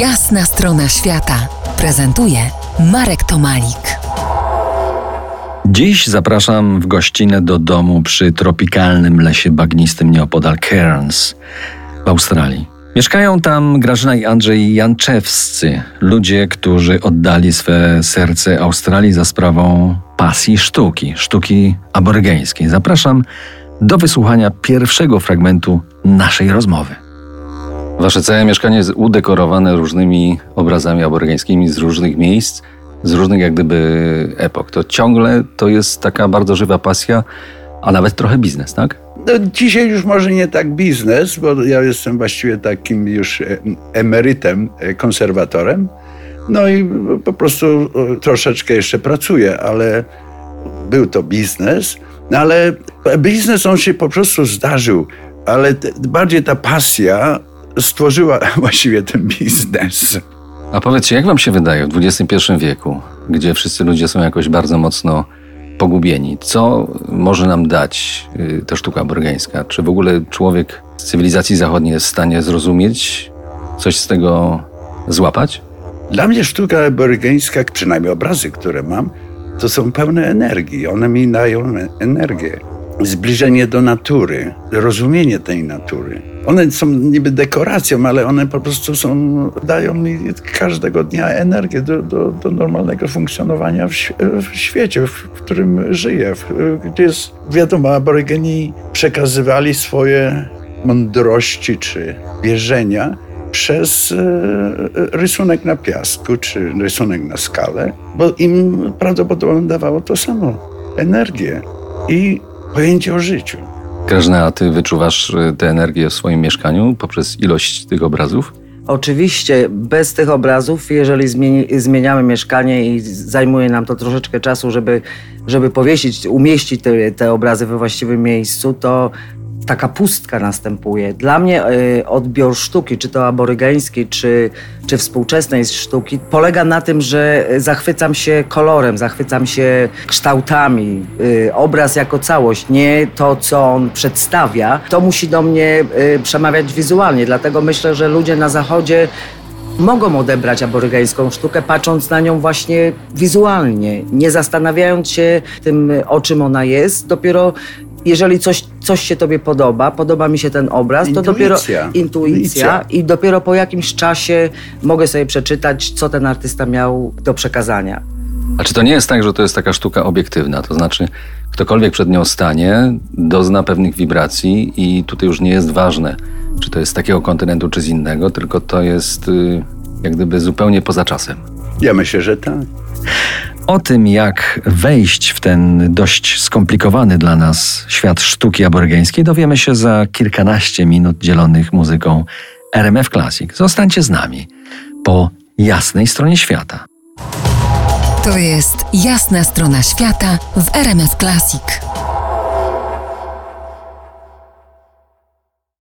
Jasna strona świata prezentuje Marek Tomalik. Dziś zapraszam w gościnę do domu przy tropikalnym lesie bagnistym nieopodal Cairns w Australii. Mieszkają tam Grażyna i Andrzej Janczewscy, ludzie, którzy oddali swe serce Australii za sprawą pasji sztuki, sztuki aborygeńskiej. Zapraszam do wysłuchania pierwszego fragmentu naszej rozmowy. Wasze całe mieszkanie jest udekorowane różnymi obrazami aborygeńskimi z różnych miejsc, z różnych jak gdyby epok. To ciągle to jest taka bardzo żywa pasja, a nawet trochę biznes, tak? No, dzisiaj już może nie tak biznes, bo ja jestem właściwie takim już e, emerytem, e, konserwatorem. No i po prostu e, troszeczkę jeszcze pracuję, ale był to biznes. No ale biznes on się po prostu zdarzył, ale bardziej ta pasja stworzyła właściwie ten biznes. A powiedzcie, jak wam się wydaje w XXI wieku, gdzie wszyscy ludzie są jakoś bardzo mocno pogubieni, co może nam dać y, ta sztuka aborygeńska? Czy w ogóle człowiek z cywilizacji zachodniej jest w stanie zrozumieć, coś z tego złapać? Dla mnie sztuka aborygeńska, przynajmniej obrazy, które mam, to są pełne energii. One mi dają energię zbliżenie do natury, rozumienie tej natury. One są niby dekoracją, ale one po prostu są, dają mi każdego dnia energię do, do, do normalnego funkcjonowania w, w świecie, w, w, którym żyję. Gdzie jest, wiadomo, aborygeni przekazywali swoje mądrości czy wierzenia przez e, rysunek na piasku czy rysunek na skale, bo im prawdopodobnie dawało to samo energię. I pojęcie o życiu. Grażyna, a ty wyczuwasz y, tę energię w swoim mieszkaniu poprzez ilość tych obrazów? Oczywiście, bez tych obrazów, jeżeli zmieni, zmieniamy mieszkanie i zajmuje nam to troszeczkę czasu, żeby, żeby powiesić, umieścić te, te obrazy we właściwym miejscu, to taka pustka następuje. Dla mnie y, odbiór sztuki, czy to aborygeńskiej, czy, czy współczesnej sztuki, polega na tym, że zachwycam się kolorem, zachwycam się kształtami. Y, obraz jako całość, nie to, co on przedstawia, to musi do mnie y, przemawiać wizualnie. Dlatego myślę, że ludzie na zachodzie mogą odebrać aborygeńską sztukę, patrząc na nią właśnie wizualnie, nie zastanawiając się tym, o czym ona jest. Dopiero jeżeli coś, coś się tobie podoba, podoba mi się ten obraz, intuicja. to dopiero intuicja, intuicja i dopiero po jakimś czasie mogę sobie przeczytać, co ten artysta miał do przekazania. A czy to nie jest tak, że to jest taka sztuka obiektywna? To znaczy, ktokolwiek przed nią stanie, dozna pewnych wibracji i tutaj już nie jest ważne, czy to jest z takiego kontynentu, czy z innego, tylko to jest y, jak gdyby zupełnie poza czasem. Ja myślę, że tak. O tym, jak wejść w ten dość skomplikowany dla nas świat sztuki aborygeńskiej, dowiemy się za kilkanaście minut dzielonych muzyką RMF Classic. Zostańcie z nami po jasnej stronie świata. To jest jasna strona świata w RMF Classic.